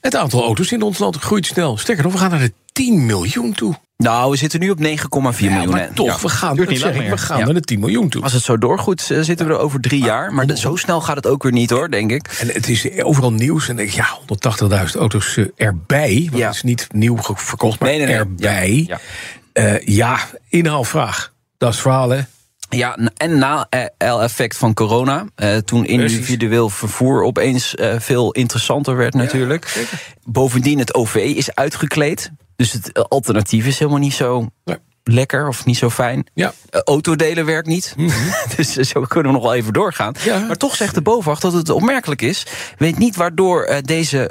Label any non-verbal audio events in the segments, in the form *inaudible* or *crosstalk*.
Het aantal auto's in ons land groeit snel. Sterker nog, we gaan naar de 10 miljoen toe. Nou, we zitten nu op 9,4 miljoen. maar toch, Ja. we gaan, dat zeg ik, we gaan Ja. naar de 10 miljoen toe. Als het zo doorgoed, eh, zitten we er over drie jaar. Maar zo snel gaat het ook weer niet, hoor, denk ik. En het is overal nieuws. En denk ik, ja, 180.000 auto's eh, erbij. Want Ja. het is niet nieuw verkocht, maar Nee, nee, nee. erbij. Ja. Ja. ja, inhaalvraag. Dat is het verhaal, hè? Ja, en na-effect van corona, eh, toen individueel vervoer opeens eh, veel interessanter werd natuurlijk. Bovendien, het OV is uitgekleed. Dus het alternatief is helemaal niet zo Nee. Lekker of niet zo fijn. Ja. Eh, autodelen werkt niet. *laughs* dus eh, zo kunnen we nog wel even doorgaan. Ja. Maar toch zegt de BOVAG dat het opmerkelijk is. Weet niet waardoor eh, deze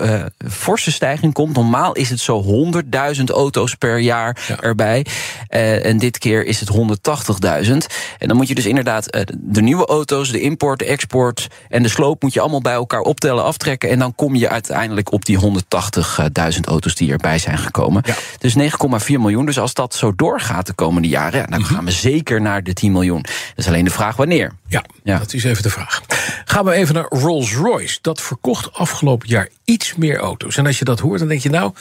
forse stijging komt. Normaal is het zo 100.000 auto's per jaar Ja. erbij. En dit keer is het 180.000. En dan moet je dus inderdaad de nieuwe auto's, de import, de export en de sloop... moet je allemaal bij elkaar optellen, aftrekken. En dan kom je uiteindelijk op die 180.000 auto's die erbij zijn gekomen. Ja. Dus 9,4 miljoen. Dus als dat zo doorgaat de komende jaren... ja, dan gaan we zeker naar de 10 miljoen. Dat is alleen de vraag wanneer. Ja, Ja. dat is even de vraag. Gaan we even naar Rolls-Royce. Dat verkocht afgelopen jaar iets meer auto's. En als je dat hoort, dan denk je nou...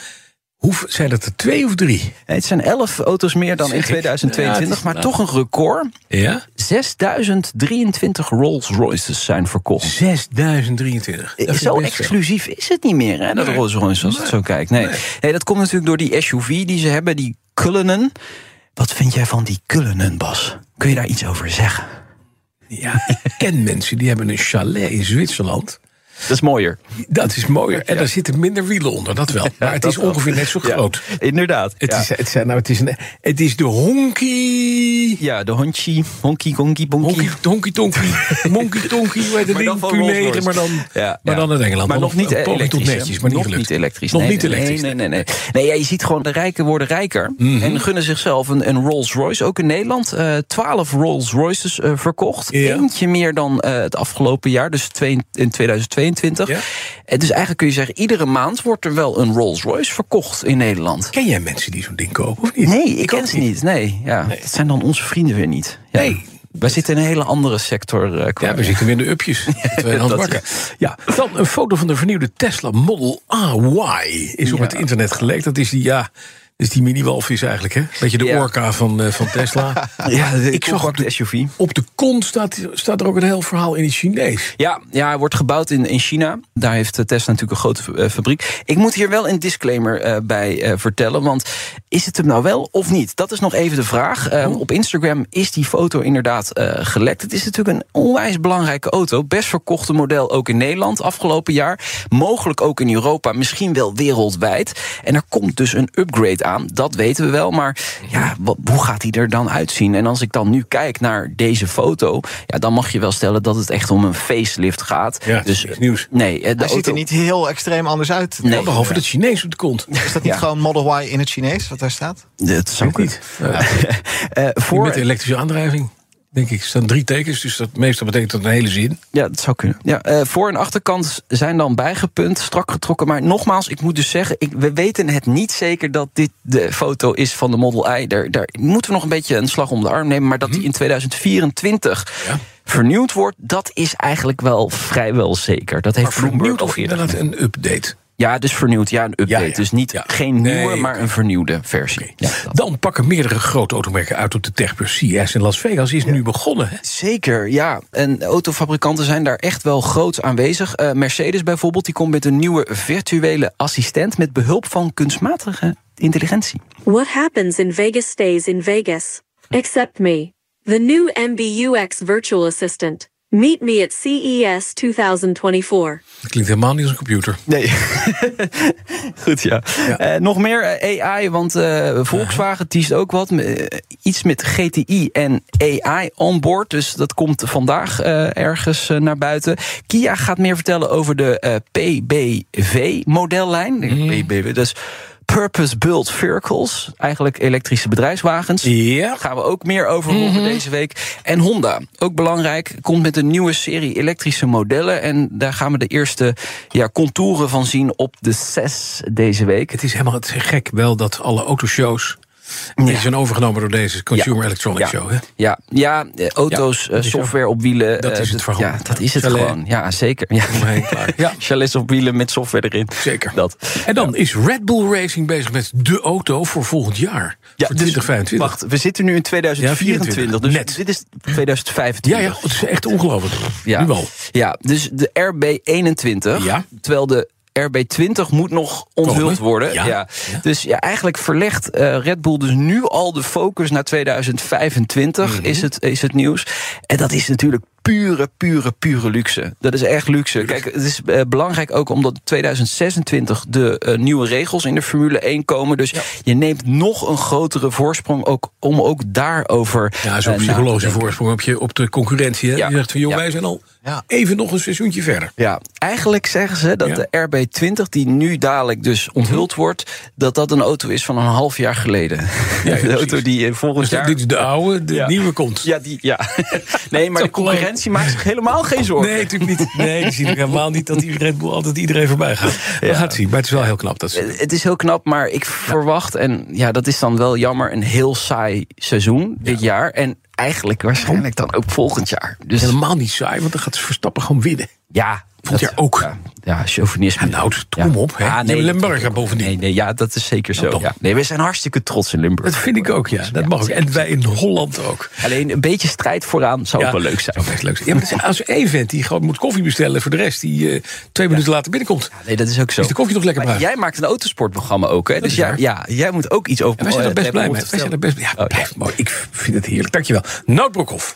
Hoe, zijn het er twee of drie? Het zijn 11 auto's meer dan in Zeg ik. 2022, Ja, het is maar nou- toch een record. Ja? 6023 Rolls-Royces zijn verkocht. 6023. Dat vind ik Zo exclusief is het niet meer, hè, dat Nee. Rolls-Royce, als je het zo kijkt. Nee. nee, dat komt natuurlijk door die SUV die ze hebben, die Cullinan. Wat vind jij van die Cullinan, Bas? Kun je daar iets over zeggen? Ja, ik ken *laughs* mensen die hebben een chalet in Zwitserland. Dat is mooier. Dat is mooier. En daar zitten minder wielen onder, dat wel. *laughs* Maar het is ongeveer net zo groot. Inderdaad. Het, ja. is, het, zijn, nou, het, is een, het is de honky... ja, de honky, honky, gonky, bonky. Honky, honky tonky, *laughs* monkey tonky, hoe heet Maar dan ding? van Q9, Rolls-Royce. maar dan, Ja, maar ja. dan in Engeland. Maar nog niet tot elektrisch. netjes, maar niet nog niet elektrisch. Nog nee, niet elektrisch. Nee, nee, nee. Nee, ja, je ziet gewoon, de rijken worden rijker. Mhm. En gunnen zichzelf een, een Rolls-Royce. Ook in Nederland. eh 12 Rolls-Royces eh, verkocht. Eentje meer dan eh, het afgelopen jaar. Dus twee, in 2022. Ja. En dus eigenlijk kun je zeggen, iedere maand wordt er wel een Rolls-Royce verkocht in Nederland. Ken jij mensen die zo'n ding kopen of niet? Nee, ik ken ze niet. Nee, ja. Dat zijn dan onze vrienden weer niet. Ja. Nee. Wij zitten in een hele andere sector. eh, Ja, we zitten weer in de upjes. Ja, dan een foto van de vernieuwde Tesla Model AY is op het internet gelekt. Dat is die, ja, is die mini-walvis eigenlijk, hè? Beetje de Ja. orka van, eh, van Tesla. *laughs* Ja, de Ik zag op de SUV. Op de kont staat, staat er ook een heel verhaal in het Chinees. Ja, ja, hij wordt gebouwd in, in China. Daar heeft eh, Tesla natuurlijk een grote eh, fabriek. Ik moet hier wel een disclaimer bij vertellen. Want is het hem nou wel of niet? Dat is nog even de vraag. Oh. Op Instagram is die foto inderdaad gelekt. Het is natuurlijk een onwijs belangrijke auto. Best verkochte model ook in Nederland afgelopen jaar. Mogelijk ook in Europa, misschien wel wereldwijd. En er komt dus een upgrade aan. Dat weten we wel. Maar ja, wat, hoe gaat hij er dan uitzien? En als ik dan nu kijk naar deze foto... Ja, dan mag je wel stellen dat het echt om een facelift gaat. Ja, het is dus nieuws. Nee, eh, de Hij ziet er niet heel extreem anders uit. Nee. Behalve het Chinees op de kont. Is dat niet Ja. gewoon Model Y in het Chinees wat daar staat? Dat zou Weet niet. Ja. *laughs* Eh, voor, Met elektrische aandrijving. Denk ik, er staan drie tekens, dus dat meestal betekent dat een hele zin. Ja, dat zou kunnen. Ja, eh, voor- en achterkant zijn dan bijgepunt, strak getrokken. Maar nogmaals, ik moet dus zeggen, ik, we weten het niet zeker dat dit de foto is van de Model I. Daar, daar moeten we nog een beetje een slag om de arm nemen. Maar dat die in 2024 Mhm. Ja. vernieuwd wordt, dat is eigenlijk wel vrijwel zeker. Dat heeft Maar Bloomberg of inderdaad gemeld. een update. Ja, dus vernieuwd. Ja, een update. Ja, ja. Dus niet Ja. geen nieuwe, Nee, maar een vernieuwde versie. Dan pakken meerdere grote automerken uit op de Techbeurs CES in Las Vegas. Is nu begonnen. Hè? Zeker, ja. En autofabrikanten zijn daar echt wel groot aanwezig. Eh, Mercedes bijvoorbeeld, die komt met een nieuwe virtuele assistent... met behulp van kunstmatige intelligentie. What happens in Vegas stays in Vegas. Accept me. The new MBUX virtual assistant. Meet me at CES 2024. Dat klinkt helemaal niet als een computer. Nee. *laughs* Goed, ja. Eh, nog meer eh, AI, want eh, Volkswagen teast ook wat. iets met GTI en AI onboard. Dus dat komt vandaag eh, ergens naar buiten. Kia gaat meer vertellen over de eh, PBV-modellijn. PBV, dus purpose-built vehicles. Eigenlijk elektrische bedrijfswagens. Ja. Daar gaan we ook meer over horen deze week. En Honda, ook belangrijk, komt met een nieuwe serie elektrische modellen. En daar gaan we de eerste ja, contouren van zien op de CES deze week. Het is helemaal het is gek wel dat alle autoshows... Die zijn overgenomen door deze Consumer Electronic ja. Show. Hè? Ja, ja eh, auto's, eh, software op wielen. Dat eh, is het verhaal. Ja, dat is het Chalet. gewoon. Ja, zeker. Ja. *laughs* Ja. Chalets op wielen met software erin. Zeker. Dat. En dan is Red Bull Racing bezig met de auto voor volgend jaar. Ja, voor dus 2025. Wacht, we zitten nu in 2024. Ja, 24. dus Net. dit is 2025. ja, ja, het is echt ongelooflijk. Ja. Nu al. Ja, dus de RB21. Ja. Terwijl de RB20 moet nog onthuld worden. Ja. Ja. Ja. Dus ja, eigenlijk verlegt eh, Red Bull dus nu al de focus naar 2025, Mhm. is, het, is het nieuws. En dat is natuurlijk pure, pure, pure luxe. Dat is echt luxe. Kijk, het is eh, belangrijk ook omdat 2026 de eh, nieuwe regels in de Formule 1 komen. Dus je neemt nog een grotere voorsprong ook om ook daarover Ja, zo'n te psychologische voorsprong op, je, op de concurrentie. Hè? Ja. Je zegt van, joh, Ja. wij zijn al even nog een seizoentje verder. Ja, eigenlijk zeggen ze dat de RB20, die nu dadelijk dus onthuld wordt, dat dat een auto is van een half jaar geleden. *laughs* de auto die volgend Dus jaar. dit is de oude, de nieuwe komt. Ja, die, ja. *laughs* nee, *laughs* maar de Zo concurrentie maakt zich helemaal geen zorgen. Nee, natuurlijk niet. Nee, die zien helemaal niet dat die Red Bull altijd iedereen voorbij gaat. Gaan het zien, maar het is wel heel knap. Dat ze... Eh, Het is heel knap, maar ik verwacht, en ja, dat is dan wel jammer, een heel saai seizoen dit jaar. En eigenlijk waarschijnlijk dan ook volgend jaar. Dus helemaal niet saai, want dan gaat Verstappen gewoon winnen. ja. Dat- jaar ook. Ja, ja chauvinisme. Ja, nou, kom op, hè. Ja, Je hebt Limburger bovendien. Nee, nee, ja, dat is zeker Nou, zo. toch. Ja. Nee, we zijn hartstikke trots in Limburg. Dat vind ik ook, ja. Dat mag ook. En wij in Holland ook. Alleen een beetje strijd vooraan zou ook wel leuk zijn. Zou best leuk zijn. Ja, maar als één vent die gewoon moet koffie bestellen voor de rest, die eh, twee minuten later binnenkomt. Nee, dat is ook zo. Is de koffie nog lekker bruin? jij maakt een autosportprogramma ook, hè? Dus ja, ja, jij moet ook iets over. En wij zijn er best eh, blij mee. Wij zijn er best ja, Oh, ja. blijf mooi. Ik vind het heerlijk. Dankjewel. Nout Broekhoff.